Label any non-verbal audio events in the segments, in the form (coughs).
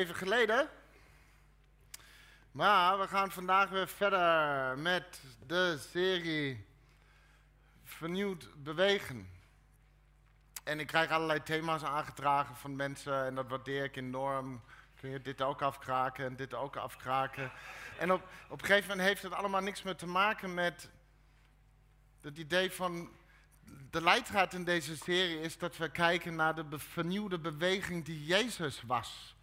even geleden. Maar we gaan vandaag weer verder met de serie Vernieuwd Bewegen. En ik krijg allerlei thema's aangedragen van mensen en dat waardeer ik enorm. Kun je dit ook afkraken en dit ook afkraken. En op, op een gegeven moment heeft het allemaal niks meer te maken met het idee van de leidraad in deze serie is dat we kijken naar de vernieuwde beweging die Jezus was.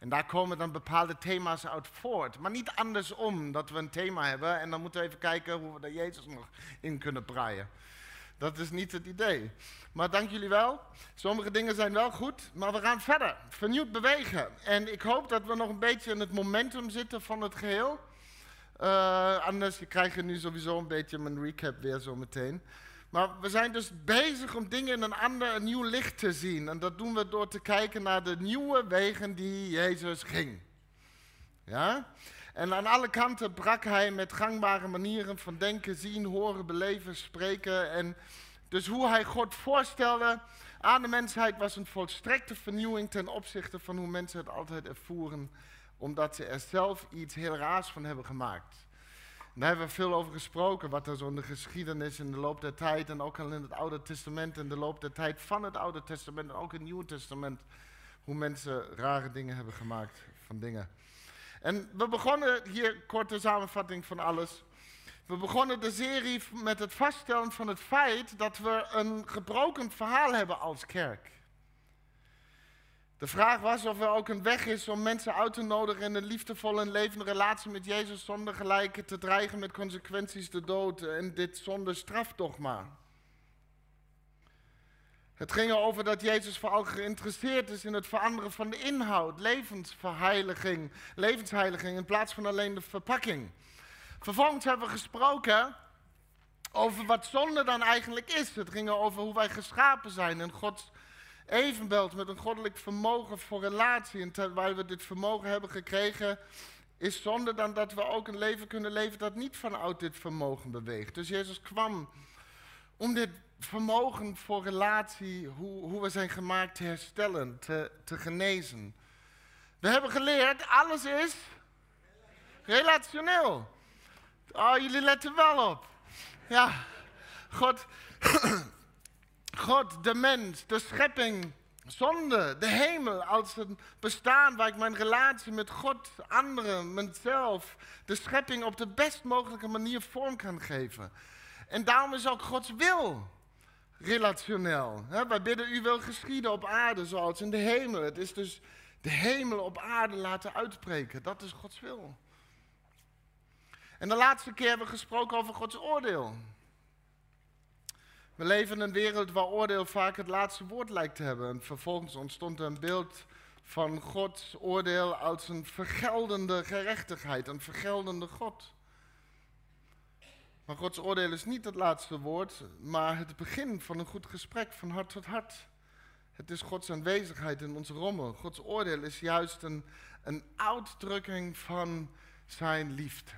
En daar komen dan bepaalde thema's uit voort. Maar niet andersom, dat we een thema hebben en dan moeten we even kijken hoe we daar Jezus nog in kunnen braaien. Dat is niet het idee. Maar dank jullie wel. Sommige dingen zijn wel goed, maar we gaan verder. Vernieuwd bewegen. En ik hoop dat we nog een beetje in het momentum zitten van het geheel. Uh, anders krijg je nu sowieso een beetje mijn recap weer zo meteen. Maar we zijn dus bezig om dingen in een ander, een nieuw licht te zien. En dat doen we door te kijken naar de nieuwe wegen die Jezus ging. Ja? En aan alle kanten brak hij met gangbare manieren van denken, zien, horen, beleven, spreken. En dus hoe hij God voorstelde aan de mensheid was een volstrekte vernieuwing ten opzichte van hoe mensen het altijd ervoeren, omdat ze er zelf iets heel raars van hebben gemaakt. Daar hebben we veel over gesproken, wat er zo in de geschiedenis in de loop der tijd en ook al in het Oude Testament, in de loop der tijd van het Oude Testament en ook in het Nieuwe Testament, hoe mensen rare dingen hebben gemaakt van dingen. En we begonnen hier, korte samenvatting van alles. We begonnen de serie met het vaststellen van het feit dat we een gebroken verhaal hebben als kerk. De vraag was of er ook een weg is om mensen uit te nodigen in een liefdevolle en levende relatie met Jezus zonder gelijk te dreigen met consequenties de dood en dit zonder strafdogma. Het ging erover dat Jezus vooral geïnteresseerd is in het veranderen van de inhoud, levensverheiliging, levensheiliging in plaats van alleen de verpakking. Vervolgens hebben we gesproken over wat zonde dan eigenlijk is. Het ging over hoe wij geschapen zijn in Gods evenbeeld met een goddelijk vermogen voor relatie. En terwijl we dit vermogen hebben gekregen, is zonde dan dat we ook een leven kunnen leven dat niet vanuit dit vermogen beweegt. Dus Jezus kwam om dit vermogen voor relatie, hoe, hoe we zijn gemaakt, te herstellen, te, te genezen. We hebben geleerd, alles is relationeel. Oh, jullie letten wel op. Ja, God, God, de mens, de schepping, zonde, de hemel als een bestaan waar ik mijn relatie met God, anderen, mezelf, de schepping op de best mogelijke manier vorm kan geven. En daarom is ook Gods wil relationeel. wij bidden u wil geschieden op aarde zoals in de hemel. Het is dus de hemel op aarde laten uitbreken. Dat is Gods wil. En de laatste keer hebben we gesproken over Gods oordeel. We leven in een wereld waar oordeel vaak het laatste woord lijkt te hebben. En vervolgens ontstond een beeld van Gods oordeel als een vergeldende gerechtigheid, een vergeldende God. Maar Gods oordeel is niet het laatste woord, maar het begin van een goed gesprek van hart tot hart. Het is Gods aanwezigheid in onze rommel. Gods oordeel is juist een, een uitdrukking van zijn liefde.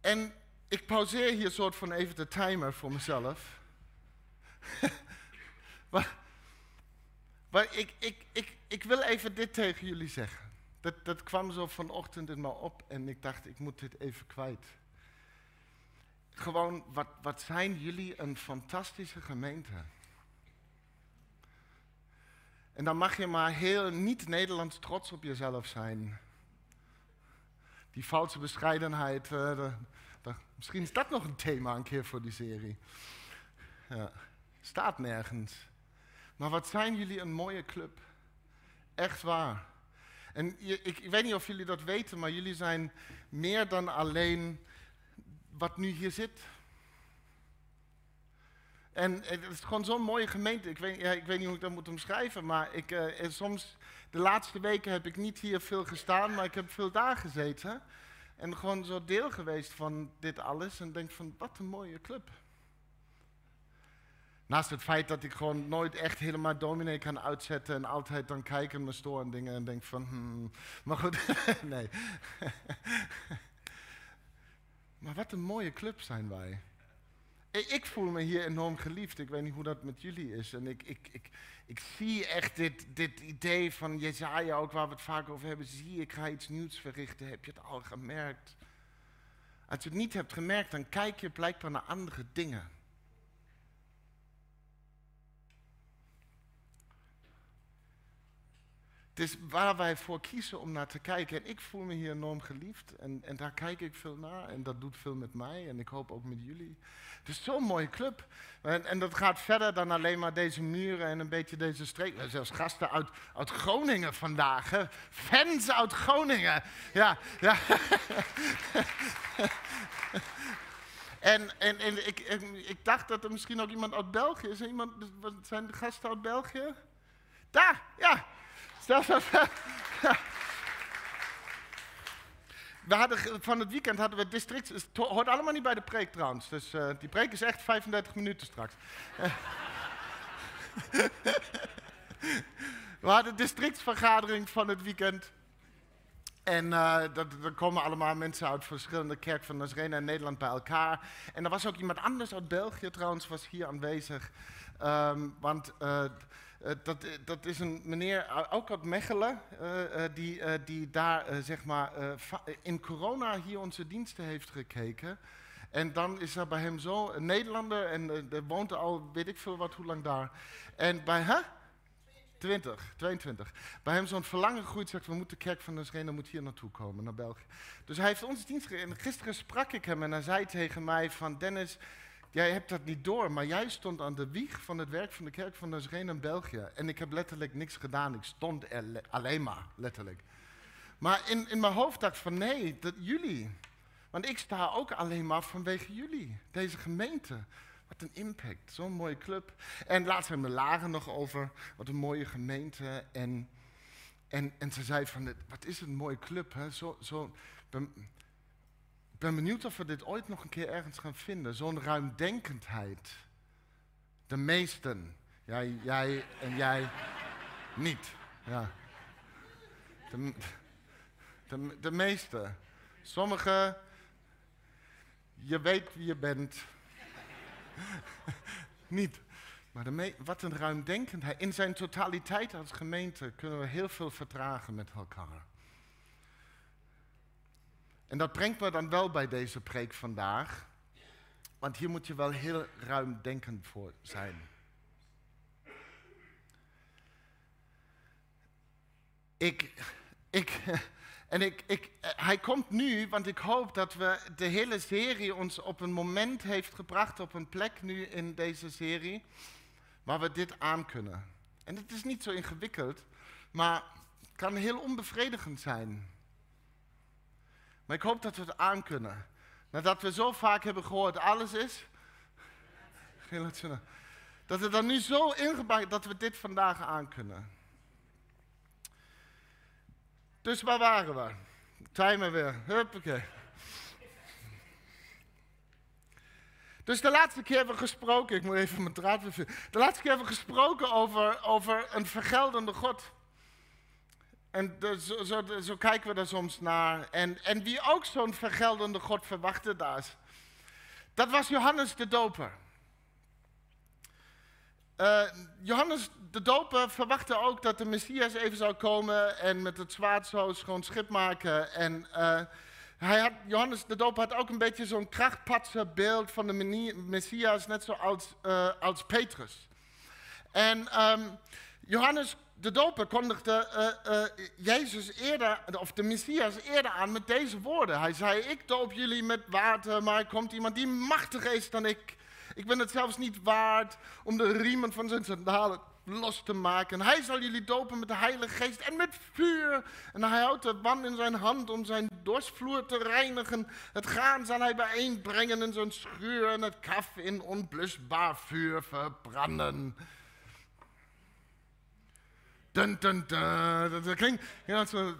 En ik pauzeer hier soort van even de timer voor mezelf. (laughs) maar, maar ik, ik, ik, ik wil even dit tegen jullie zeggen. Dat, dat kwam zo vanochtend in me op en ik dacht, ik moet dit even kwijt. Gewoon, wat, wat zijn jullie een fantastische gemeente. En dan mag je maar heel niet-Nederlands trots op jezelf zijn. Die valse bescheidenheid, uh, Misschien is dat nog een thema een keer voor die serie. Ja, staat nergens. Maar wat zijn jullie een mooie club. Echt waar. En ik, ik, weet niet of jullie dat weten, maar jullie zijn meer dan alleen wat nu hier zit. En het is gewoon zo'n mooie gemeente. Ik weet, ja, ik weet niet hoe ik dat moet omschrijven, maar ik, uh, soms, de laatste weken heb ik niet hier veel gestaan, maar ik heb veel daar gezeten. En gewoon zo deel geweest van dit alles. En denk van, wat een mooie club. Naast het feit dat ik gewoon nooit echt helemaal dominee kan uitzetten. En altijd dan kijken me stoor en dingen. En denk van, hmm, maar goed, (laughs) nee. (laughs) maar wat een mooie club zijn wij. ik voel me hier enorm geliefd. Ik weet niet hoe dat met jullie is. En ik, ik, ik, ik zie echt dit, dit idee van Jezaja, ook waar we het vaak over hebben. Zie, ik ga iets nieuws verrichten. Heb je het al gemerkt? Als je het niet hebt gemerkt, dan kijk je blijkbaar naar andere dingen. Is waar wij voor kiezen om naar te kijken. En ik voel me hier enorm geliefd. En, en daar kijk ik veel naar. En dat doet veel met mij. En ik hoop ook met jullie. Het is zo'n mooie club. En, en, dat gaat verder dan alleen maar deze muren en een beetje deze streek. We zelfs gasten uit, uit Groningen vandaag. Fans uit Groningen. Ja, (laughs) en, en, en ik, ik, dacht dat er misschien ook iemand uit België is. Iemand, zijn de gasten uit België? Daar, ja. We hadden, van het weekend hadden we district. Het hoort allemaal niet bij de preek trouwens. Dus uh, die preek is echt 35 minuten straks. (laughs) we hadden de districtsvergadering van het weekend. En dat, er komen allemaal mensen uit verschillende kerken van Nazarene en Nederland bij elkaar. En er was ook iemand anders uit België trouwens, was hier aanwezig. Um, want uh, uh, dat, dat, is een meneer, ook uit Mechelen, die, die daar zeg maar in corona hier onze diensten heeft gekeken. En dan is er bij hem zo een Nederlander en er woont al weet ik veel wat hoe lang daar. En bij, hè? 20, 22. Bij hem zo'n verlangen groeit, zegt we moeten de kerk van Nazarene moet hier naartoe komen, naar België. Dus hij heeft onze dienst En gisteren sprak ik hem en hij zei tegen mij van Dennis, jij hebt dat niet door, maar jij stond aan de wieg van het werk van de kerk van Nazarene in België. En ik heb letterlijk niks gedaan, ik stond er alleen maar, letterlijk. Maar in, in mijn hoofd dacht ik van nee, dat jullie. Want ik sta ook alleen maar vanwege jullie, deze gemeente. Wat een impact, zo'n mooie club. En laatst hebben we Laren nog over, wat een mooie gemeente. En, en, en ze zei van, wat is een mooie club. Hè? Zo, zo, ik ben benieuwd of we dit ooit nog een keer ergens gaan vinden. Zo'n ruimdenkendheid. De meesten. Jij, jij en jij niet. Ja. De, de, de meeste. Sommigen, je weet wie je bent. (laughs) niet. Maar de wat een ruimdenkendheid. In zijn totaliteit als gemeente kunnen we heel veel vertragen met elkaar. En dat brengt me dan wel bij deze preek vandaag. Want hier moet je wel heel ruimdenkend voor zijn. Ik, ik, (laughs) en ik, ik, hij komt nu, want ik hoop dat we de hele serie ons op een moment heeft gebracht, op een plek nu in deze serie, waar we dit aan kunnen. En het is niet zo ingewikkeld, maar het kan heel onbevredigend zijn. Maar ik hoop dat we het aan kunnen. Nadat we zo vaak hebben gehoord, alles is. Dat het dan nu zo ingebouwd dat we dit vandaag aan kunnen. Dus waar waren we? Timer weer. Huppakee. Dus de laatste keer hebben we gesproken, ik moet even mijn draad weer De laatste keer hebben we gesproken over, over een vergeldende God. En zo, zo, kijken we er soms naar. En, en wie ook zo'n vergeldende God verwachtte, daar dat was Johannes de Doper. Uh, Johannes de Doper verwachtte ook dat de Messias even zou komen en met het zwaard zou schoon schip maken. En uh, hij had, Johannes de Doper had ook een beetje zo'n krachtpatse beeld van de Messias, net zoals uh, als Petrus. En um, Johannes de doper kondigde uh, Jezus eerder, of de Messias eerder aan met deze woorden. Hij zei, ik doop jullie met water, maar er komt iemand die machtiger is dan ik. Ik ben het zelfs niet waard om de riemen van zijn sandalen los te maken. Hij zal jullie dopen met de Heilige Geest en met vuur. En hij houdt de wand in zijn hand om zijn dorsvloer te reinigen. Het graan zal hij bijeenbrengen in zijn schuur en het kaf in onblusbaar vuur verbranden.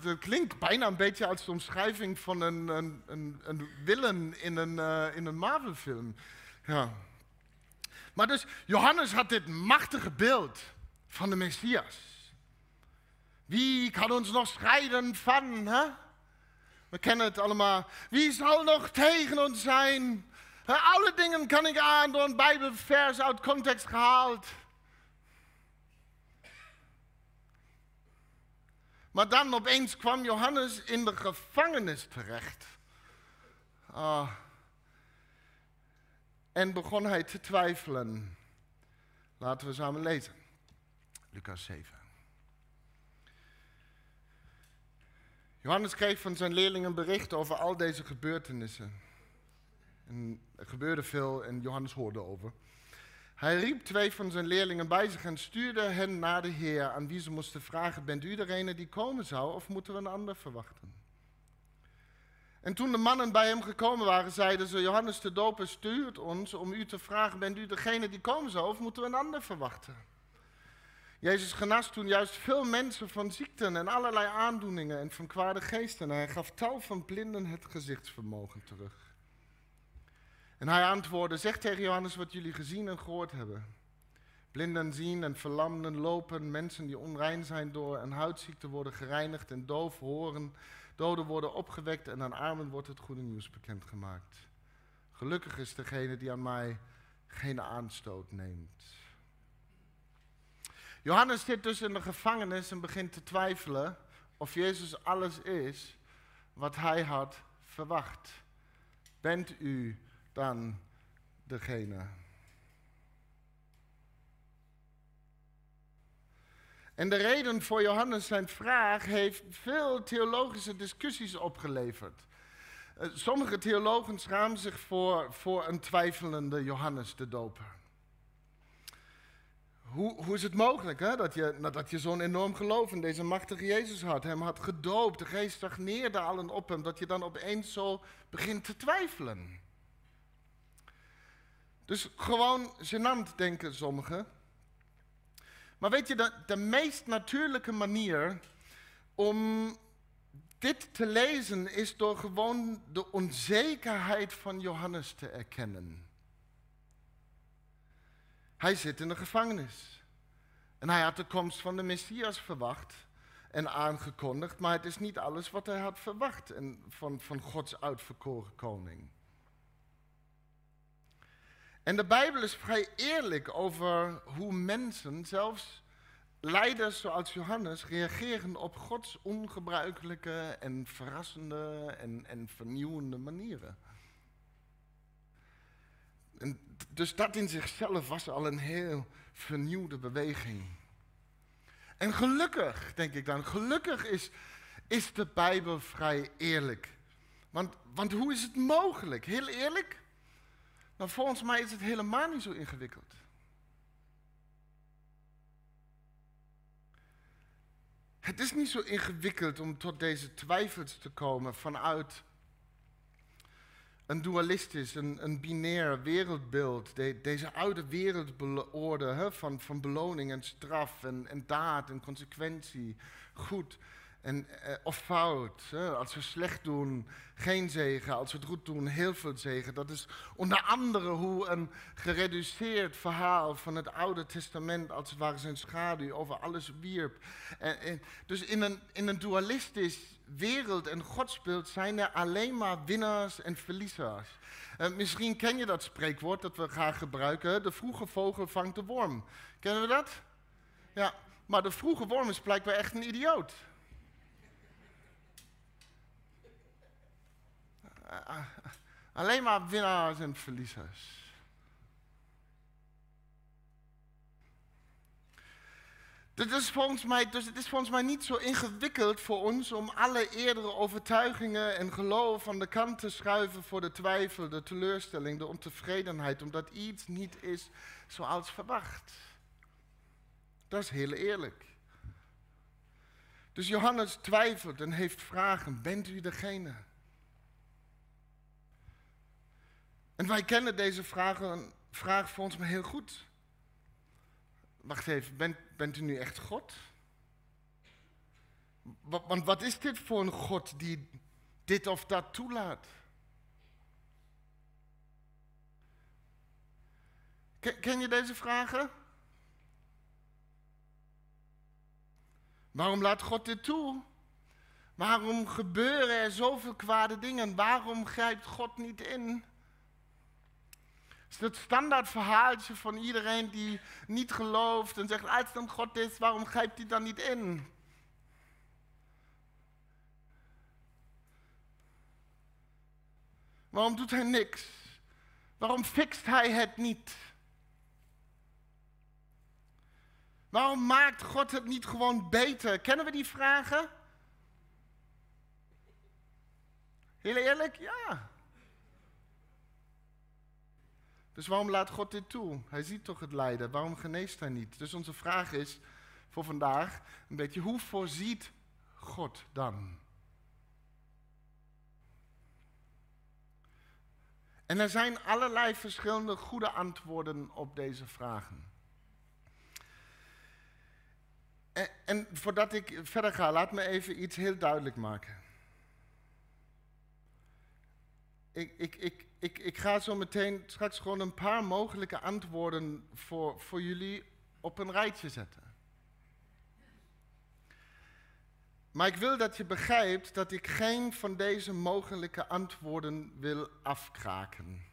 Dat, klinkt, bijna een beetje als de omschrijving van een, een, willen in een, uh, in Marvel-film. Ja. Maar dus, Johannes had dit machtige beeld van de Messias. Wie kan ons nog scheiden van? We kennen het allemaal. Wie zal nog tegen ons zijn? Alle dingen kan ik aan door een Bijbelvers uit context gehaald. Maar dan opeens kwam Johannes in de gevangenis terecht. Ah. En begon hij te twijfelen. Laten we samen lezen. Lucas 7. Johannes kreeg van zijn leerlingen bericht over al deze gebeurtenissen. En er gebeurde veel en Johannes hoorde over. Hij riep twee van zijn leerlingen bij zich en stuurde hen naar de Heer, aan wie ze moesten vragen: Bent u degene die komen zou, of moeten we een ander verwachten? En toen de mannen bij hem gekomen waren, zeiden ze: Johannes de Doper stuurt ons om u te vragen: Bent u degene die komen zou, of moeten we een ander verwachten? Jezus genas toen juist veel mensen van ziekten en allerlei aandoeningen en van kwade geesten. En hij gaf tal van blinden het gezichtsvermogen terug. En hij antwoordde, zeg tegen Johannes wat jullie gezien en gehoord hebben. Blinden zien en verlamden lopen, mensen die onrein zijn door een huidziekte worden gereinigd en doof horen, doden worden opgewekt en aan armen wordt het goede nieuws bekendgemaakt. Gelukkig is degene die aan mij geen aanstoot neemt. Johannes zit dus in de gevangenis en begint te twijfelen of Jezus alles is wat hij had verwacht. Bent u dan degene. En de reden voor Johannes zijn vraag heeft veel theologische discussies opgeleverd. Eh, sommige theologen schamen zich voor, voor een twijfelende Johannes de Doper. Hoe, hoe is het mogelijk hè? Dat, je, dat je zo'n enorm geloof in deze machtige Jezus had, hem had gedoopt, de geest stagneerde allen op hem, dat je dan opeens zo begint te twijfelen? Dus gewoon gênant denken sommigen. Maar weet je, de, de meest natuurlijke manier om dit te lezen is door gewoon de onzekerheid van Johannes te erkennen. Hij zit in de gevangenis. En hij had de komst van de Messias verwacht en aangekondigd, maar het is niet alles wat hij had verwacht en van, van Gods uitverkoren koning. En de Bijbel is vrij eerlijk over hoe mensen, zelfs leiders zoals Johannes, reageren op Gods ongebruikelijke en verrassende en, en vernieuwende manieren. En dus dat in zichzelf was al een heel vernieuwde beweging. En gelukkig, denk ik dan, gelukkig is, is de Bijbel vrij eerlijk. Want, want hoe is het mogelijk? Heel eerlijk, maar volgens mij is het helemaal niet zo ingewikkeld. Het is niet zo ingewikkeld om tot deze twijfels te komen vanuit een dualistisch, een, een binair wereldbeeld. deze oude wereldorde van, van beloning en straf en, en daad en consequentie, goed en, eh, of fout. Hè? Als we slecht doen, geen zegen. Als we het goed doen, heel veel zegen. Dat is onder andere hoe een gereduceerd verhaal van het Oude Testament, als het ware zijn schaduw, over alles wierp. En, dus in een, in een dualistisch wereld- en godsbeeld zijn er alleen maar winnaars en verliezers. Uh, misschien ken je dat spreekwoord dat we graag gebruiken. De vroege vogel vangt de worm. Kennen we dat? Ja, maar de vroege worm is blijkbaar echt een idioot. Alleen maar winnaars en verliezers. Dit is volgens mij, dus het is volgens mij niet zo ingewikkeld voor ons om alle eerdere overtuigingen en geloof aan de kant te schuiven voor de twijfel, de teleurstelling, de ontevredenheid, omdat iets niet is zoals verwacht. Dat is heel eerlijk. Dus Johannes twijfelt en heeft vragen. Bent u degene? En wij kennen deze vraag, vraag volgens mij heel goed. Wacht even, bent, bent u nu echt God? Want wat is dit voor een God die dit of dat toelaat? Ken je deze vragen? Waarom laat God dit toe? Waarom gebeuren er zoveel kwade dingen? Waarom grijpt God niet in? Is het standaard verhaaltje van iedereen die niet gelooft en zegt, als dan God is, waarom grijpt hij dan niet in? Waarom doet hij niks? Waarom fixt hij het niet? Waarom maakt God het niet gewoon beter? Kennen we die vragen? Heel eerlijk, ja. Dus waarom laat God dit toe? Hij ziet toch het lijden, waarom geneest hij niet? Dus onze vraag is voor vandaag een beetje, hoe voorziet God dan? En er zijn allerlei verschillende goede antwoorden op deze vragen. En, en, voordat ik verder ga, laat me even iets heel duidelijk maken. Ik, ik, ik, ik, ik ga zo meteen straks gewoon een paar mogelijke antwoorden voor, voor jullie op een rijtje zetten. Maar ik wil dat je begrijpt dat ik geen van deze mogelijke antwoorden wil afkraken.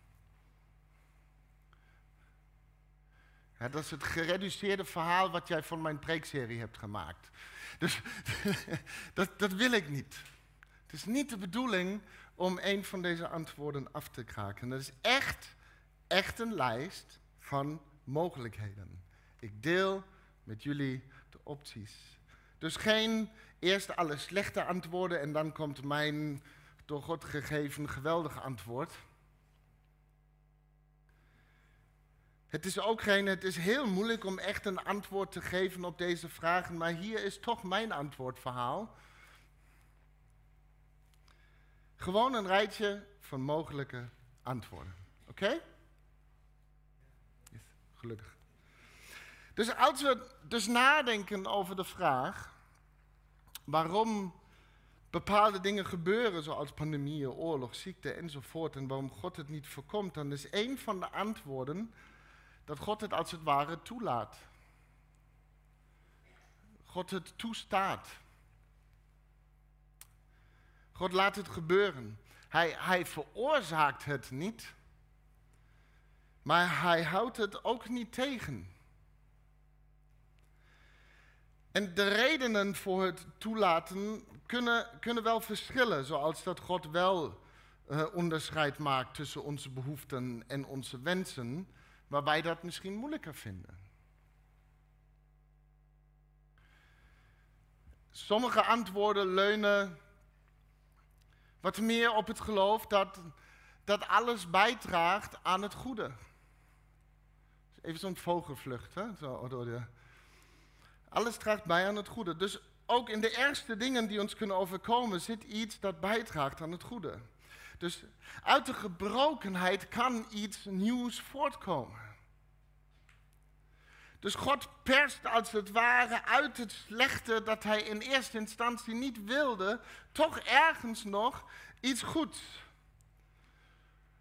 dat is het gereduceerde verhaal wat jij van mijn preekserie hebt gemaakt. Dus (laughs) dat, dat wil ik niet. Het is niet de bedoeling om een van deze antwoorden af te kraken. Dat is echt, echt een lijst van mogelijkheden. Ik deel met jullie de opties. Dus geen eerst alle slechte antwoorden en dan komt mijn door God gegeven geweldige antwoord. Het is ook geen, het is heel moeilijk om echt een antwoord te geven op deze vragen, maar hier is toch mijn antwoordverhaal. Gewoon een rijtje van mogelijke antwoorden. Oké? gelukkig. Dus als we dus nadenken over de vraag waarom bepaalde dingen gebeuren, zoals pandemieën, oorlog, ziekte enzovoort, en waarom God het niet voorkomt, dan is een van de antwoorden dat God het als het ware toelaat. God het toestaat. God laat het gebeuren. Hij, hij veroorzaakt het niet, maar hij houdt het ook niet tegen. En de redenen voor het toelaten kunnen, kunnen wel verschillen, zoals dat God wel uh, onderscheid maakt tussen onze behoeften en onze wensen, waar wij dat misschien moeilijker vinden. Sommige antwoorden leunen wat meer op het geloof dat, dat alles bijdraagt aan het goede. Even zo'n vogelvlucht, hè? Zo door de, alles draagt bij aan het goede. Dus ook in de ergste dingen die ons kunnen overkomen zit iets dat bijdraagt aan het goede. Dus uit de gebrokenheid kan iets nieuws voortkomen. Dus God perst als het ware uit het slechte dat hij in eerste instantie niet wilde, toch ergens nog iets goeds.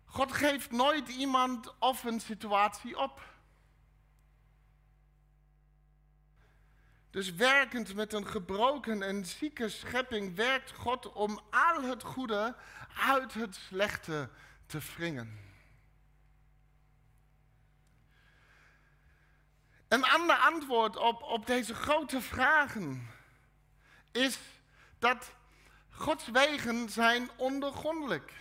God geeft nooit iemand of een situatie op. Dus werkend met een gebroken en zieke schepping werkt God om al het goede uit het slechte te wringen. Een ander antwoord op, op deze grote vragen is dat Gods wegen zijn ondergrondelijk.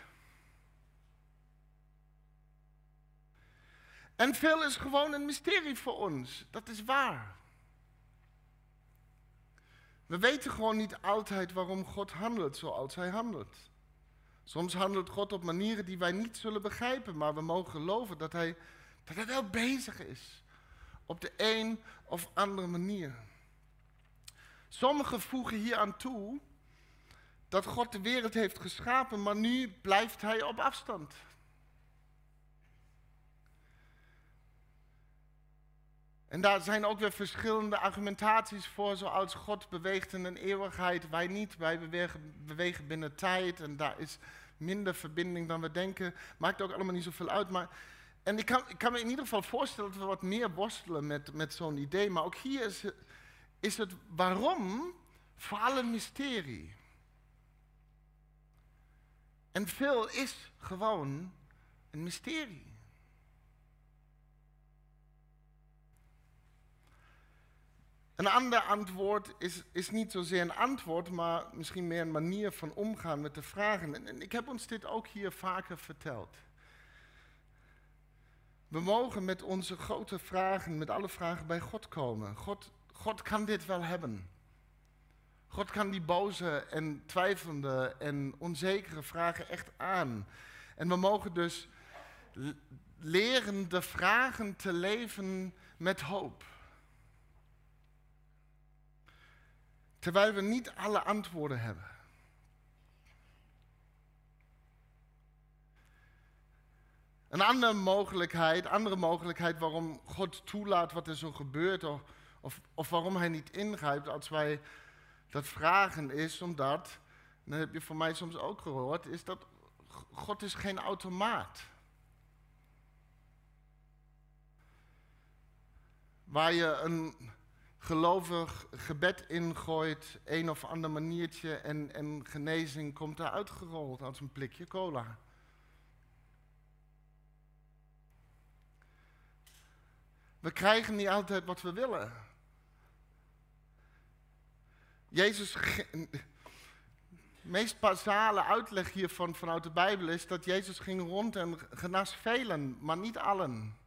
En veel is gewoon een mysterie voor ons. Dat is waar. We weten gewoon niet altijd waarom God handelt zoals hij handelt. Soms handelt God op manieren die wij niet zullen begrijpen, maar we mogen geloven dat hij, dat hij wel bezig is. Op de een of andere manier. Sommigen voegen hier aan toe dat God de wereld heeft geschapen, maar nu blijft hij op afstand. En daar zijn ook weer verschillende argumentaties voor, zoals God beweegt in een eeuwigheid, wij niet, wij bewegen, bewegen binnen tijd en daar is minder verbinding dan we denken. Maakt ook allemaal niet zoveel uit, maar en ik kan, ik me in ieder geval voorstellen dat we wat meer worstelen met, met zo'n idee. Maar ook hier is, is het waarom vooral een mysterie. En veel is gewoon een mysterie. Een ander antwoord is, is niet zozeer een antwoord, maar misschien meer een manier van omgaan met de vragen. En, en ik heb ons dit ook hier vaker verteld. We mogen met onze grote vragen, met alle vragen bij God komen. God, God kan dit wel hebben. God kan die boze en twijfelende en onzekere vragen echt aan. En we mogen dus leren de vragen te leven met hoop. Terwijl we niet alle antwoorden hebben. Een andere mogelijkheid, andere mogelijkheid waarom God toelaat wat er zo gebeurt, of, of, of waarom Hij niet ingrijpt als wij dat vragen, is omdat, dat heb je voor mij soms ook gehoord, is dat God is geen automaat. Waar je een gelovig gebed ingooit, een of ander maniertje en, en genezing komt eruit gerold als een plikje cola. We krijgen niet altijd wat we willen. Jezus, meest basale uitleg hiervan vanuit de Bijbel is dat Jezus ging rond en genas velen, maar niet allen.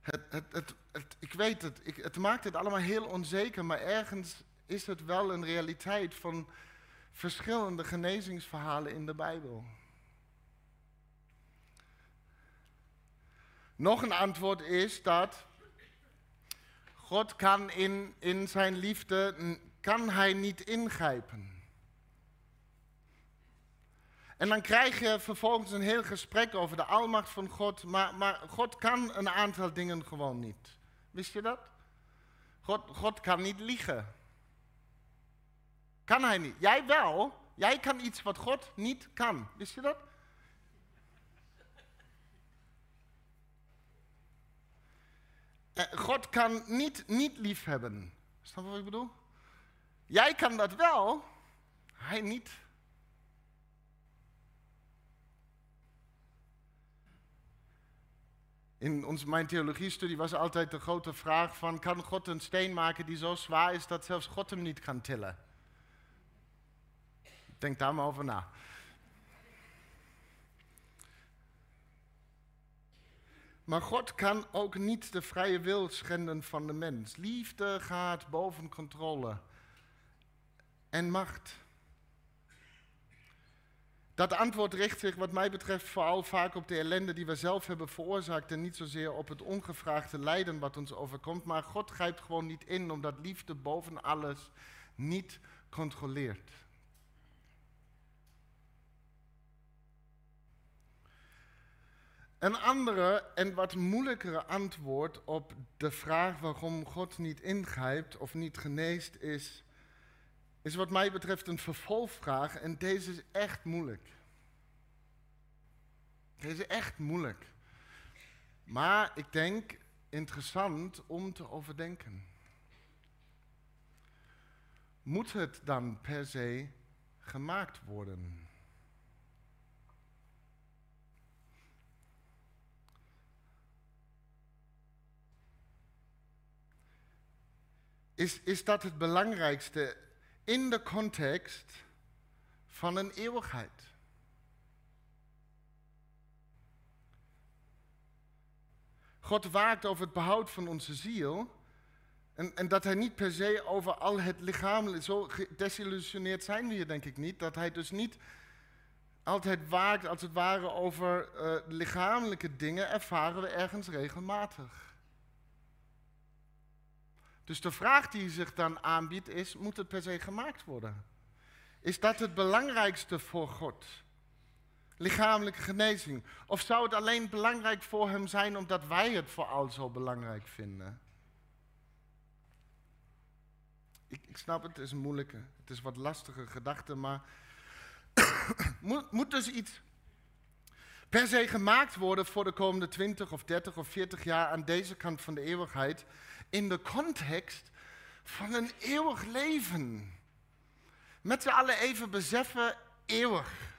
Het, het, het, ik weet het, het maakt het allemaal heel onzeker, maar ergens is het wel een realiteit van verschillende genezingsverhalen in de Bijbel. Nog een antwoord is dat God kan in, in zijn liefde, kan hij niet ingrijpen. En dan krijg je vervolgens een heel gesprek over de almacht van God, maar, maar God kan een aantal dingen gewoon niet. Wist je dat? God, God kan niet liegen. Kan hij niet. Jij wel. Jij kan iets wat God niet kan. Wist je dat? God kan niet niet lief hebben. Snap je wat ik bedoel? Jij kan dat wel, hij niet. In ons, mijn theologiestudie was altijd de grote vraag van, kan God een steen maken die zo zwaar is dat zelfs God hem niet kan tillen? Denk daar maar over na. Maar God kan ook niet de vrije wil schenden van de mens. Liefde gaat boven controle en macht. Dat antwoord richt zich, wat mij betreft, vooral vaak op de ellende die we zelf hebben veroorzaakt en niet zozeer op het ongevraagde lijden wat ons overkomt. Maar God grijpt gewoon niet in, omdat liefde boven alles niet controleert. Een andere en wat moeilijkere antwoord op de vraag waarom God niet ingrijpt of niet geneest is, is wat mij betreft een vervolgvraag en deze is echt moeilijk. Deze is echt moeilijk. Maar ik denk interessant om te overdenken. Moet het dan per se gemaakt worden? Is, is dat het belangrijkste in de context van een eeuwigheid. God waakt over het behoud van onze ziel. En, en, dat hij niet per se over al het lichamelijke, zo gedesillusioneerd zijn we hier denk ik niet, dat hij dus niet altijd waakt als het ware over uh, lichamelijke dingen, ervaren we ergens regelmatig. Dus de vraag die zich dan aanbiedt is, moet het per se gemaakt worden? Is dat het belangrijkste voor God? Lichamelijke genezing. Of zou het alleen belangrijk voor Hem zijn omdat wij het vooral zo belangrijk vinden? Ik, ik snap het, het is een moeilijke, het is wat lastige gedachte, maar (coughs) moet, moet dus iets per se gemaakt worden voor de komende 20 of 30 of 40 jaar aan deze kant van de eeuwigheid in de context van een eeuwig leven. Met z'n allen even beseffen, eeuwig.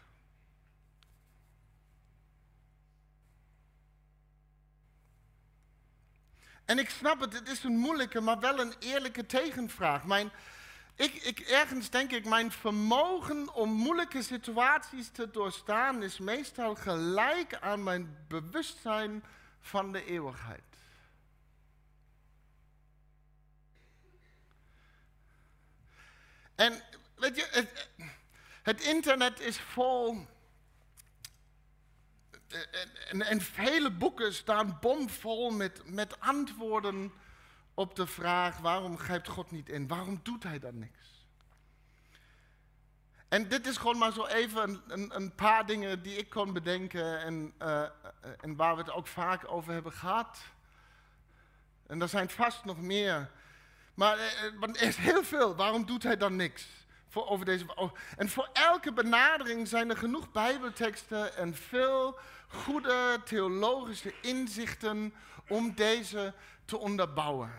En ik snap het, het is een moeilijke, maar wel een eerlijke tegenvraag. Mijn, ik, ik, ergens denk ik, mijn vermogen om moeilijke situaties te doorstaan is meestal gelijk aan mijn bewustzijn van de eeuwigheid. En weet je, het, internet is vol. En, en, vele boeken staan bomvol met, met antwoorden op de vraag: waarom grijpt God niet in? Waarom doet hij dan niks? En dit is gewoon maar zo even een, een, paar dingen die ik kon bedenken en, uh, en waar we het ook vaak over hebben gehad. En er zijn vast nog meer. Maar uh, er is heel veel. Waarom doet hij dan niks? Voor over deze, en voor elke benadering zijn er genoeg Bijbelteksten en veel goede theologische inzichten om deze te onderbouwen.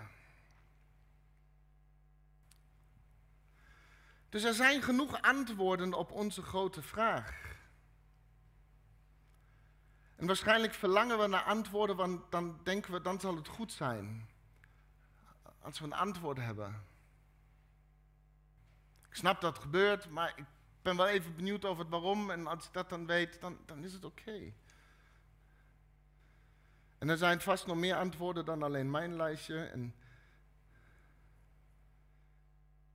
Dus er zijn genoeg antwoorden op onze grote vraag. En waarschijnlijk verlangen we naar antwoorden, want dan denken we, dan zal het goed zijn. Als we een antwoord hebben. Ik snap dat het gebeurt, maar ik ben wel even benieuwd over het waarom. En als ik dat dan weet, dan, dan is het oké. En er zijn vast nog meer antwoorden dan alleen mijn lijstje. En,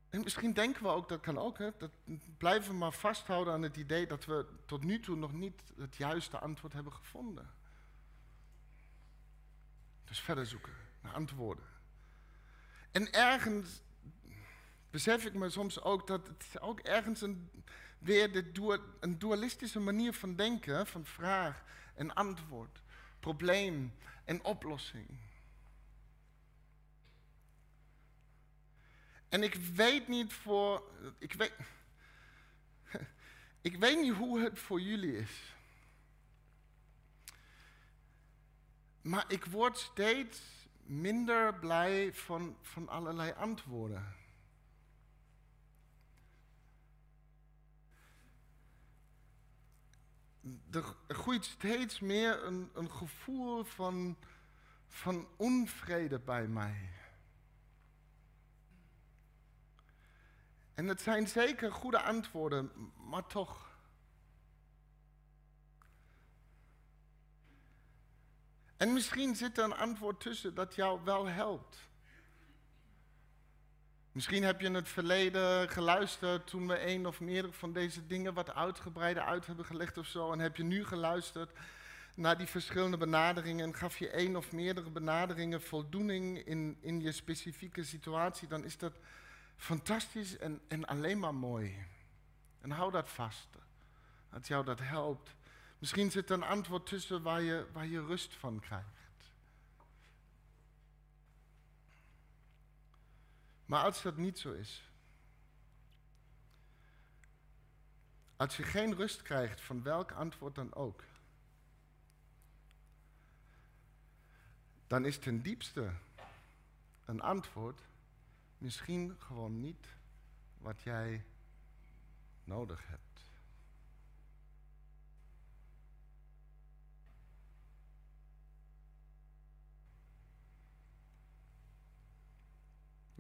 en misschien denken we ook, dat kan ook, hè, dat blijven we maar vasthouden aan het idee dat we tot nu toe nog niet het juiste antwoord hebben gevonden. Dus verder zoeken naar antwoorden. En ergens besef ik me soms ook dat het ook ergens een, weer de een dualistische manier van denken, van vraag en antwoord, probleem en oplossing. En ik weet niet voor, ik weet, (laughs) ik weet niet hoe het voor jullie is. Maar ik word steeds minder blij van, van allerlei antwoorden. er groeit steeds meer een, een gevoel van, van onvrede bij mij. En het zijn zeker goede antwoorden, maar toch. En misschien zit er een antwoord tussen dat jou wel helpt. Misschien heb je in het verleden geluisterd toen we een of meer van deze dingen wat uitgebreider uit hebben gelegd of zo. En heb je nu geluisterd naar die verschillende benaderingen en gaf je één of meerdere benaderingen voldoening in, in je specifieke situatie, dan is dat fantastisch en, en alleen maar mooi. En hou dat vast, dat jou dat helpt. Misschien zit er een antwoord tussen waar je, waar je rust van krijgt. Maar als dat niet zo is, als je geen rust krijgt van welk antwoord dan ook, dan is ten diepste een antwoord misschien gewoon niet wat jij nodig hebt.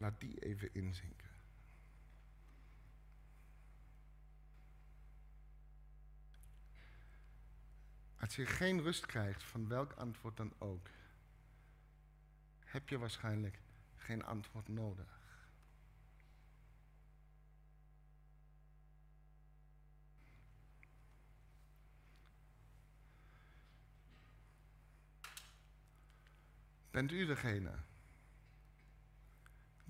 Laat die even inzinken. Als je geen rust krijgt van welk antwoord dan ook, heb je waarschijnlijk geen antwoord nodig. Bent u degene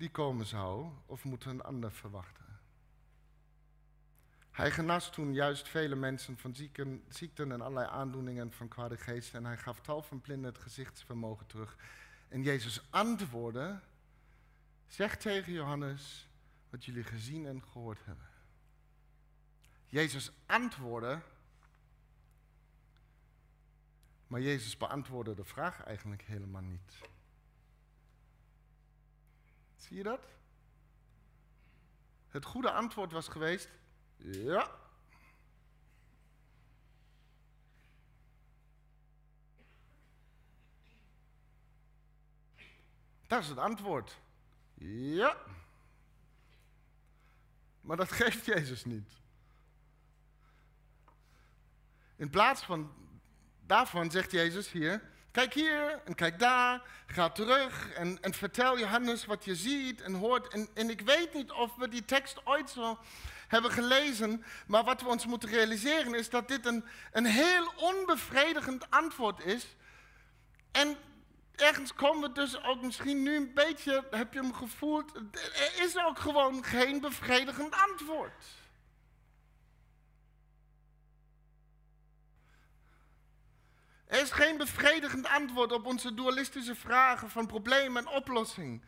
die komen zou, of moeten een ander verwachten? Hij genas toen juist vele mensen van ziekten en allerlei aandoeningen van kwade geesten en hij gaf tal van blinden het gezichtsvermogen terug. En Jezus antwoordde, zeg tegen Johannes wat jullie gezien en gehoord hebben. Jezus antwoordde, maar Jezus beantwoordde de vraag eigenlijk helemaal niet. Zie je dat? Het goede antwoord was geweest, ja. Dat is het antwoord. Ja. Maar dat (laughs) geeft Jezus niet. In plaats van daarvan zegt Jezus hier, kijk hier en kijk daar, ga terug en, en vertel Johannes wat je ziet en hoort. En, en ik weet niet of we die tekst ooit zo hebben gelezen, maar wat we ons moeten realiseren is dat dit een, een heel onbevredigend antwoord is. En ergens komen we dus ook misschien nu een beetje, heb je hem gevoeld, er is ook gewoon geen bevredigend antwoord. Er is geen bevredigend antwoord op onze dualistische vragen van probleem en oplossing.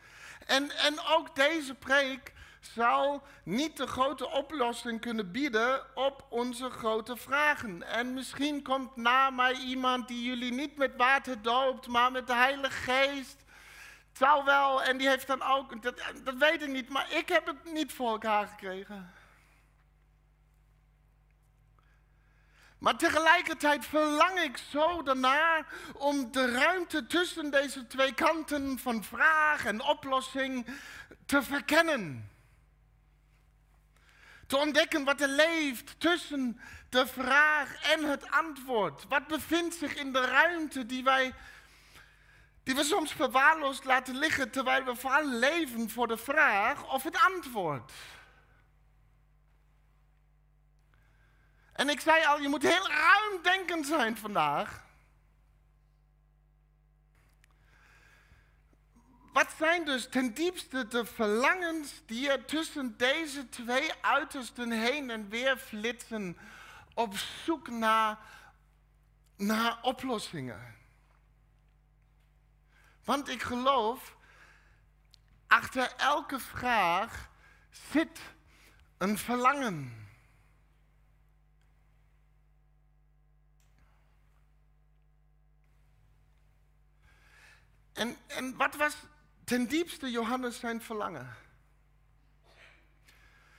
En, en ook deze preek zal niet de grote oplossing kunnen bieden op onze grote vragen. En misschien komt na mij iemand die jullie niet met water doopt, maar met de Heilige Geest. Zal wel, en die heeft dan ook, dat, dat weet ik niet, maar ik heb het niet voor elkaar gekregen. Maar tegelijkertijd verlang ik zo daarnaar om de ruimte tussen deze twee kanten van vraag en oplossing te verkennen. Te ontdekken wat er leeft tussen de vraag en het antwoord. Wat bevindt zich in de ruimte die wij, die we soms verwaarloosd laten liggen terwijl we vooral leven voor de vraag of het antwoord. En ik zei al, je moet heel ruimdenkend zijn vandaag. Wat zijn dus ten diepste de verlangens die er tussen deze twee uitersten heen en weer flitsen op zoek naar, naar oplossingen? Want ik geloof, achter elke vraag zit een verlangen. En, en wat was ten diepste Johannes zijn verlangen?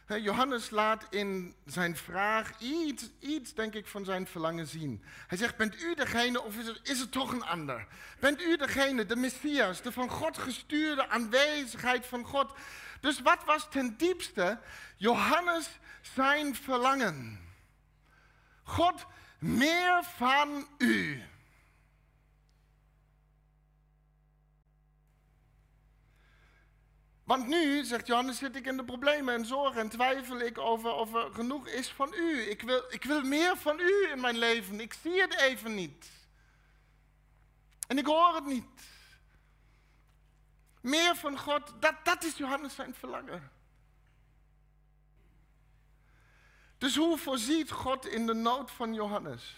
Johannes laat in zijn vraag iets, iets, denk ik, van zijn verlangen zien. Hij zegt, bent u degene of is het, is het toch een ander? Bent u degene, de Messias, de van God gestuurde aanwezigheid van God? Dus wat was ten diepste Johannes zijn verlangen? God, meer van u. Want nu, zegt Johannes, zit ik in de problemen en zorgen en twijfel ik over of er genoeg is van u. Ik wil, ik wil meer van u in mijn leven. Ik zie het even niet. En ik hoor het niet. Meer van God, dat, dat is Johannes zijn verlangen. Dus hoe voorziet God in de nood van Johannes?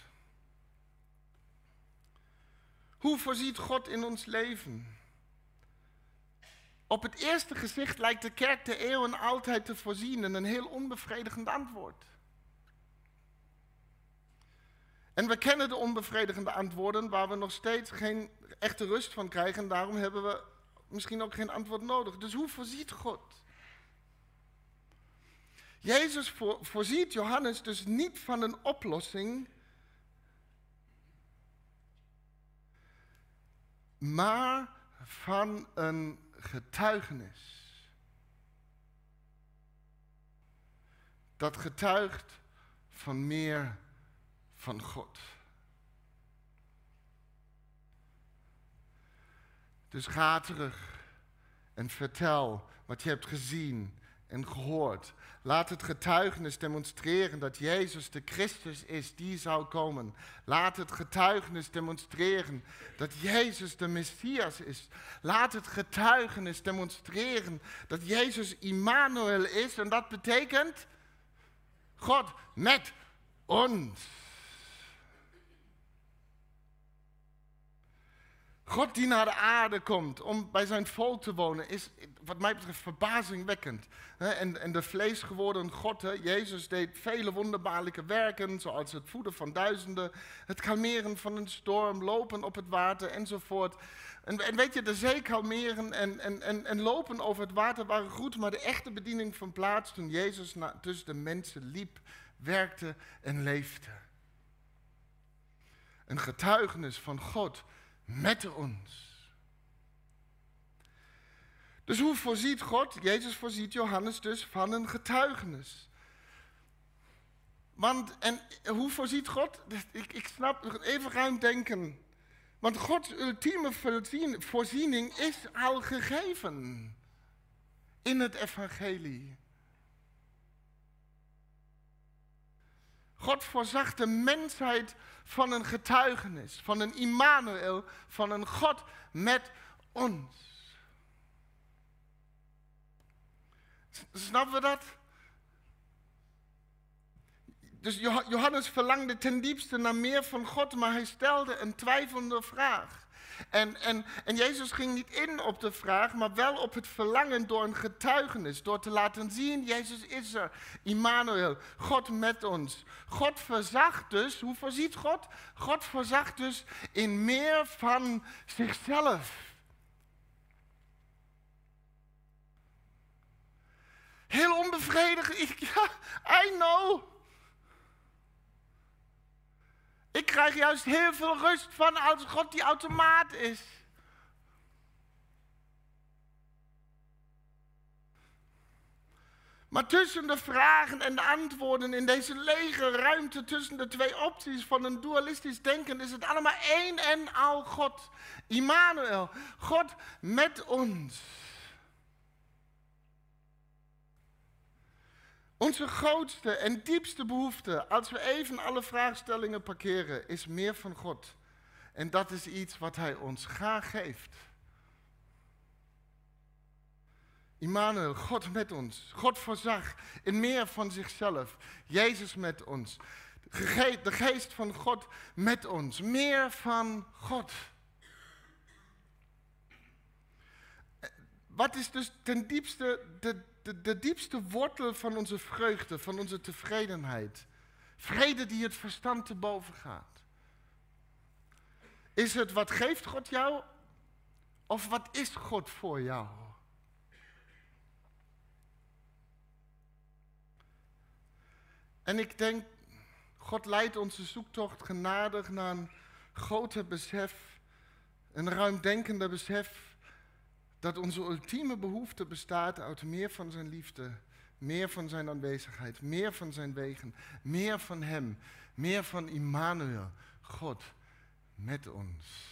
Hoe voorziet God in ons leven? Op het eerste gezicht lijkt de kerk de eeuwen altijd te voorzien in een heel onbevredigend antwoord. En we kennen de onbevredigende antwoorden waar we nog steeds geen echte rust van krijgen. En daarom hebben we misschien ook geen antwoord nodig. Dus hoe voorziet God? Jezus voorziet Johannes dus niet van een oplossing, maar van een getuigenis. Dat getuigt van meer van God. Dus ga terug en vertel wat je hebt gezien en gehoord. Laat het getuigenis demonstreren dat Jezus de Christus is die zou komen. Laat het getuigenis demonstreren dat Jezus de Messias is. Laat het getuigenis demonstreren dat Jezus Immanuel is. En dat betekent God met ons. God die naar de aarde komt om bij zijn volk te wonen, is wat mij betreft verbazingwekkend. En, en de vleesgeworden God, Jezus deed vele wonderbaarlijke werken, zoals het voeden van duizenden, het kalmeren van een storm, lopen op het water enzovoort. En, en weet je, de zee kalmeren en, en, en, en lopen over het water waren goed, maar de echte bediening van plaats toen Jezus tussen de mensen liep, werkte en leefde. Een getuigenis van God met ons. Dus hoe voorziet God? Jezus voorziet Johannes dus van een getuigenis. Want, en hoe voorziet God? Ik, ik snap, even ruim denken. Want Gods ultieme voorziening is al gegeven in het evangelie. God voorzag de mensheid van een getuigenis, van een Immanuel, van een God met ons. Snappen we dat? Dus Johannes verlangde ten diepste naar meer van God, maar hij stelde een twijfelende vraag. En, en, en Jezus ging niet in op de vraag, maar wel op het verlangen door een getuigenis. Door te laten zien, Jezus is er. Immanuel, God met ons. God verzag dus, hoe voorziet God? God verzag dus in meer van zichzelf. Heel onbevredigend. (laughs) Ja, I know. Ik krijg juist heel veel rust van als God die automaat is. Maar tussen de vragen en de antwoorden in deze lege ruimte tussen de twee opties van een dualistisch denken is het allemaal één en al God. Immanuel, God met ons. Onze grootste en diepste behoefte, als we even alle vraagstellingen parkeren, is meer van God. En dat is iets wat Hij ons graag geeft. Immanuel, God met ons. God voorzag in meer van zichzelf. Jezus met ons. De geest van God met ons. Meer van God. Wat is dus ten diepste de de, diepste wortel van onze vreugde, van onze tevredenheid. Vrede die het verstand te boven gaat. Is het wat geeft God jou? Of wat is God voor jou? En ik denk, God leidt onze zoektocht genadig naar een groter besef, een ruimdenkender besef dat onze ultieme behoefte bestaat uit meer van zijn liefde, meer van zijn aanwezigheid, meer van zijn wegen, meer van hem, meer van Immanuel, God met ons.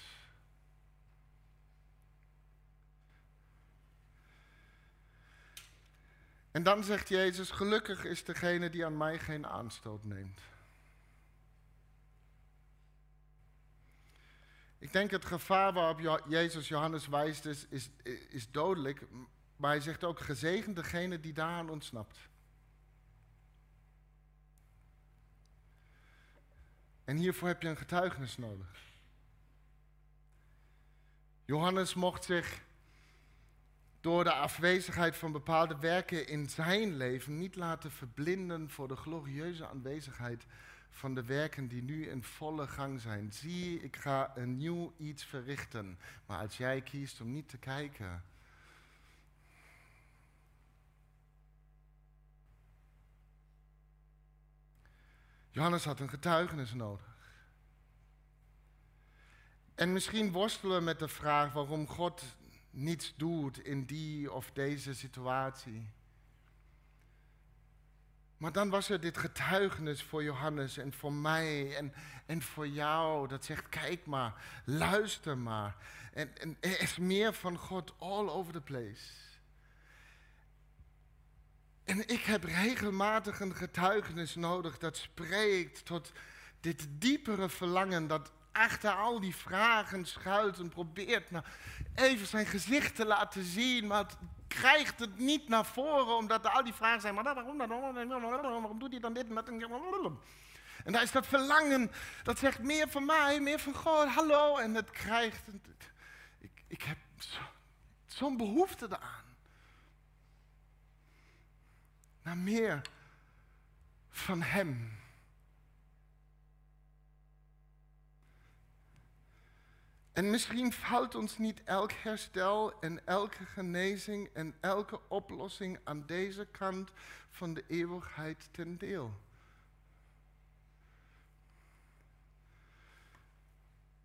En dan zegt Jezus, gelukkig is degene die aan mij geen aanstoot neemt. Ik denk het gevaar waarop Jezus Johannes wijst is, is, is dodelijk. Maar hij zegt ook gezegend degene die daaraan ontsnapt. En hiervoor heb je een getuigenis nodig. Johannes mocht zich door de afwezigheid van bepaalde werken in zijn leven niet laten verblinden voor de glorieuze aanwezigheid van de werken die nu in volle gang zijn. Zie, ik ga een nieuw iets verrichten. Maar als jij kiest om niet te kijken. Johannes had een getuigenis nodig. En misschien worstelen we met de vraag waarom God niets doet in die of deze situatie. Maar dan was er dit getuigenis voor Johannes en voor mij en, en voor jou. Dat zegt, kijk maar, luister maar. En, en er is meer van God all over the place. En ik heb regelmatig een getuigenis nodig dat spreekt tot dit diepere verlangen dat achter al die vragen schuilt en probeert nou even zijn gezicht te laten zien, maar krijgt het niet naar voren, omdat al die vragen zijn, maar waarom, waarom doet hij dan dit en dat? En daar is dat verlangen, dat zegt meer van mij, meer van God, hallo, en het krijgt, ik, ik heb zo'n behoefte eraan. Naar meer van Hem. En misschien valt ons niet elk herstel en elke genezing en elke oplossing aan deze kant van de eeuwigheid ten deel.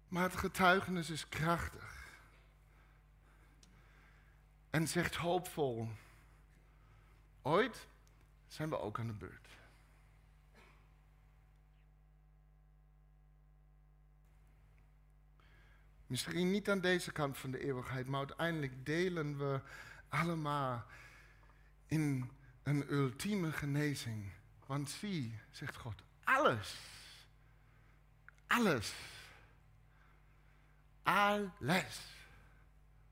Maar het getuigenis is krachtig. En zegt hoopvol, ooit zijn we ook aan de beurt. Misschien niet aan deze kant van de eeuwigheid, maar uiteindelijk delen we allemaal in een ultieme genezing. Want zie, zegt God, alles, alles, alles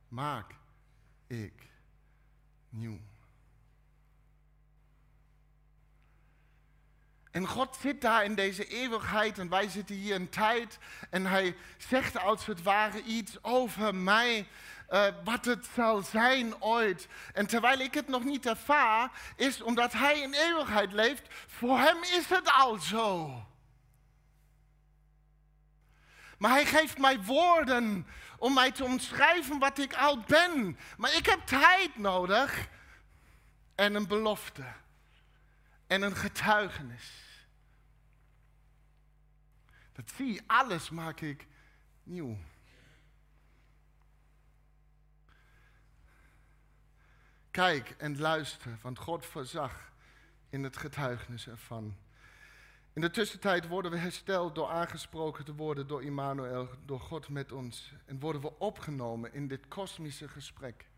maak ik nieuw. En God zit daar in deze eeuwigheid en wij zitten hier in tijd en hij zegt als het ware iets over mij, uh, wat het zal zijn ooit. En terwijl ik het nog niet ervaar, is omdat hij in eeuwigheid leeft, voor hem is het al zo. Maar hij geeft mij woorden om mij te omschrijven wat ik al ben. Maar ik heb tijd nodig en een belofte en een getuigenis. Dat zie alles maak ik nieuw. Kijk en luister, want God voorzag in het getuigenis ervan. In de tussentijd worden we hersteld door aangesproken te worden door Immanuel, door God met ons. En worden we opgenomen in dit kosmische gesprek.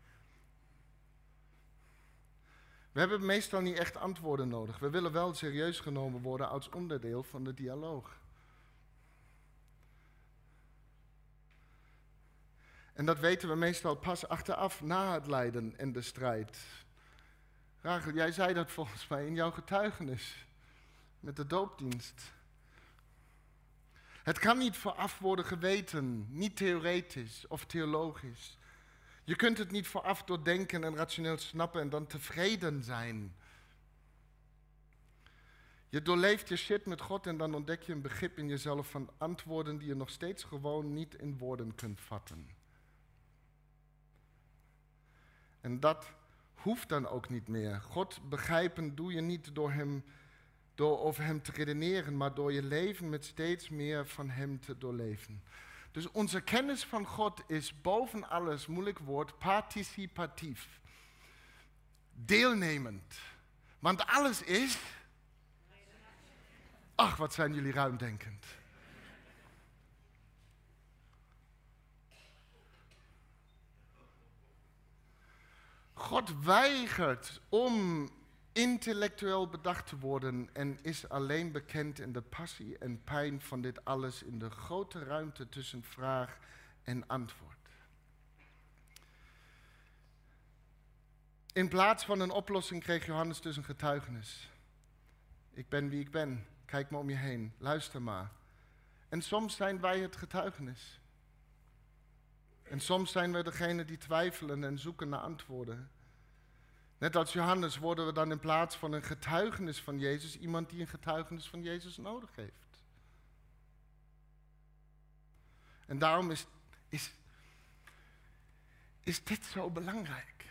We hebben meestal niet echt antwoorden nodig. We willen wel serieus genomen worden als onderdeel van de dialoog. En dat weten we meestal pas achteraf, na het lijden en de strijd. Rachel, jij zei dat volgens mij in jouw getuigenis met de doopdienst. Het kan niet vooraf worden geweten, niet theoretisch of theologisch. Je kunt het niet vooraf doordenken en rationeel snappen en dan tevreden zijn. Je doorleeft je shit met God en dan ontdek je een begrip in jezelf van antwoorden die je nog steeds gewoon niet in woorden kunt vatten. En dat hoeft dan ook niet meer. God begrijpen doe je niet door, hem, door over Hem te redeneren, maar door je leven met steeds meer van Hem te doorleven. Dus onze kennis van God is boven alles, moeilijk woord, participatief. Deelnemend. Want alles is. Ach, wat zijn jullie ruimdenkend. God weigert om intellectueel bedacht te worden en is alleen bekend in de passie en pijn van dit alles in de grote ruimte tussen vraag en antwoord. In plaats van een oplossing kreeg Johannes dus een getuigenis. Ik ben wie ik ben. Kijk maar om je heen. Luister maar. En soms zijn wij het getuigenis. En soms zijn we degene die twijfelen en zoeken naar antwoorden. Net als Johannes worden we dan in plaats van een getuigenis van Jezus iemand die een getuigenis van Jezus nodig heeft. En daarom is, is, is dit zo belangrijk.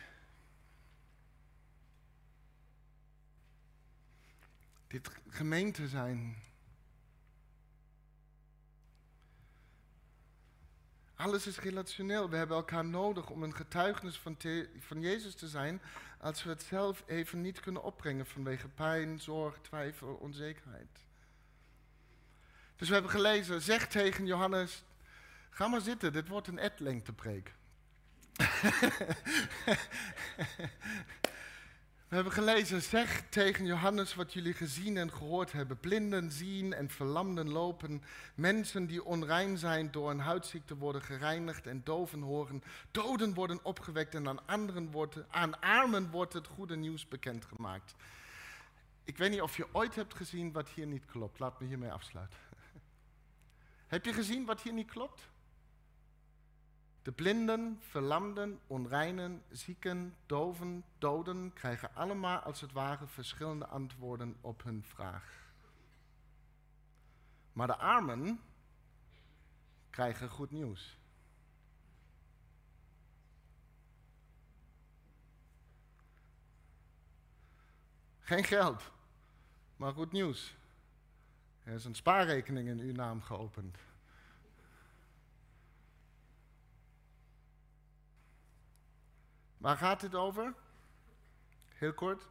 Dit gemeente zijn. Alles is relationeel. We hebben elkaar nodig om een getuigenis van, van Jezus te zijn als we het zelf even niet kunnen opbrengen vanwege pijn, zorg, twijfel, onzekerheid. Dus we hebben gelezen, zeg tegen Johannes, ga maar zitten, dit wordt een preek. (laughs) (laughs) We hebben gelezen, zeg tegen Johannes wat jullie gezien en gehoord hebben. Blinden zien en verlamden lopen. Mensen die onrein zijn door een huidziekte worden gereinigd en doven horen. Doden worden opgewekt en aan, anderen wordt, aan armen wordt het goede nieuws bekendgemaakt. Ik weet niet of je ooit hebt gezien wat hier niet klopt. Laat me hiermee afsluiten. (laughs) Heb je gezien wat hier niet klopt? De blinden, verlamden, onreinen, zieken, doven, doden krijgen allemaal als het ware verschillende antwoorden op hun vraag. Maar de armen krijgen goed nieuws. Geen geld, maar goed nieuws. Er is een spaarrekening in uw naam geopend. Waar gaat het over? Heel kort.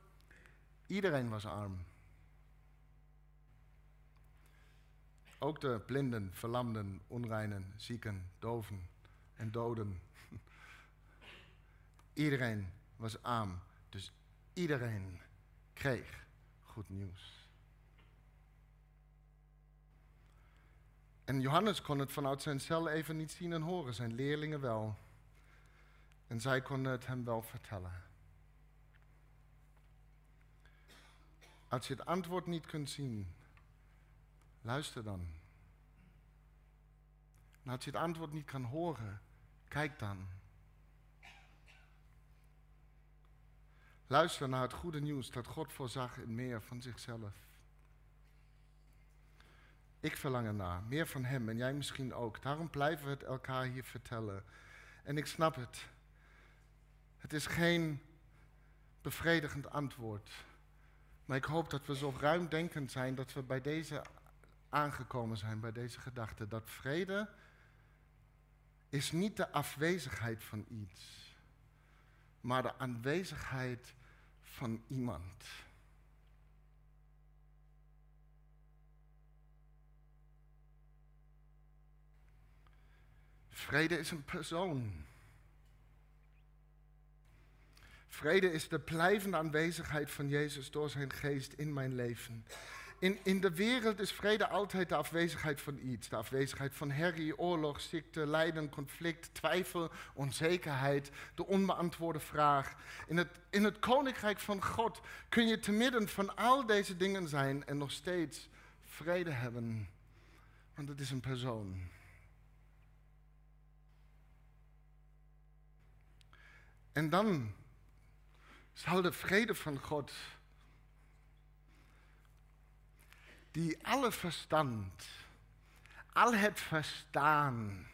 Iedereen was arm. Ook de blinden, verlamden, onreinen, zieken, doven en doden. (laughs) Iedereen was arm. Dus iedereen kreeg goed nieuws. En Johannes kon het vanuit zijn cel even niet zien en horen, zijn leerlingen wel. En zij konden het hem wel vertellen. Als je het antwoord niet kunt zien, luister dan. En als je het antwoord niet kan horen, kijk dan. Luister naar het goede nieuws dat God voorzag in meer van zichzelf. Ik verlang ernaar, meer van Hem en jij misschien ook. Daarom blijven we het elkaar hier vertellen. En ik snap het. Het is geen bevredigend antwoord. Maar ik hoop dat we zo ruimdenkend zijn dat we bij deze aangekomen zijn, bij deze gedachte. Dat vrede is niet de afwezigheid van iets, maar de aanwezigheid van iemand. Vrede is een persoon. Vrede is de blijvende aanwezigheid van Jezus door zijn geest in mijn leven. In, in de wereld is vrede altijd de afwezigheid van iets. De afwezigheid van herrie, oorlog, ziekte, lijden, conflict, twijfel, onzekerheid, de onbeantwoorde vraag. In het, in het koninkrijk van God kun je te midden van al deze dingen zijn en nog steeds vrede hebben. Want het is een persoon. En dan zal de vrede van God, die alle verstand, al het verstaan,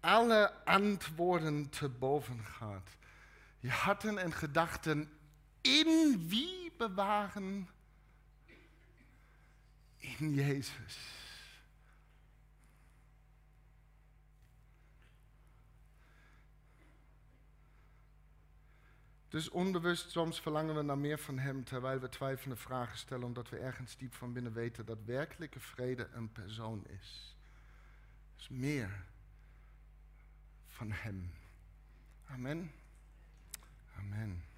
alle antwoorden te boven gaat, je harten en gedachten in wie bewaren? In Jezus. Dus onbewust soms verlangen we naar meer van Hem, terwijl we twijfelende vragen stellen, omdat we ergens diep van binnen weten dat werkelijke vrede een persoon is. Dus meer van Hem. Amen. Amen.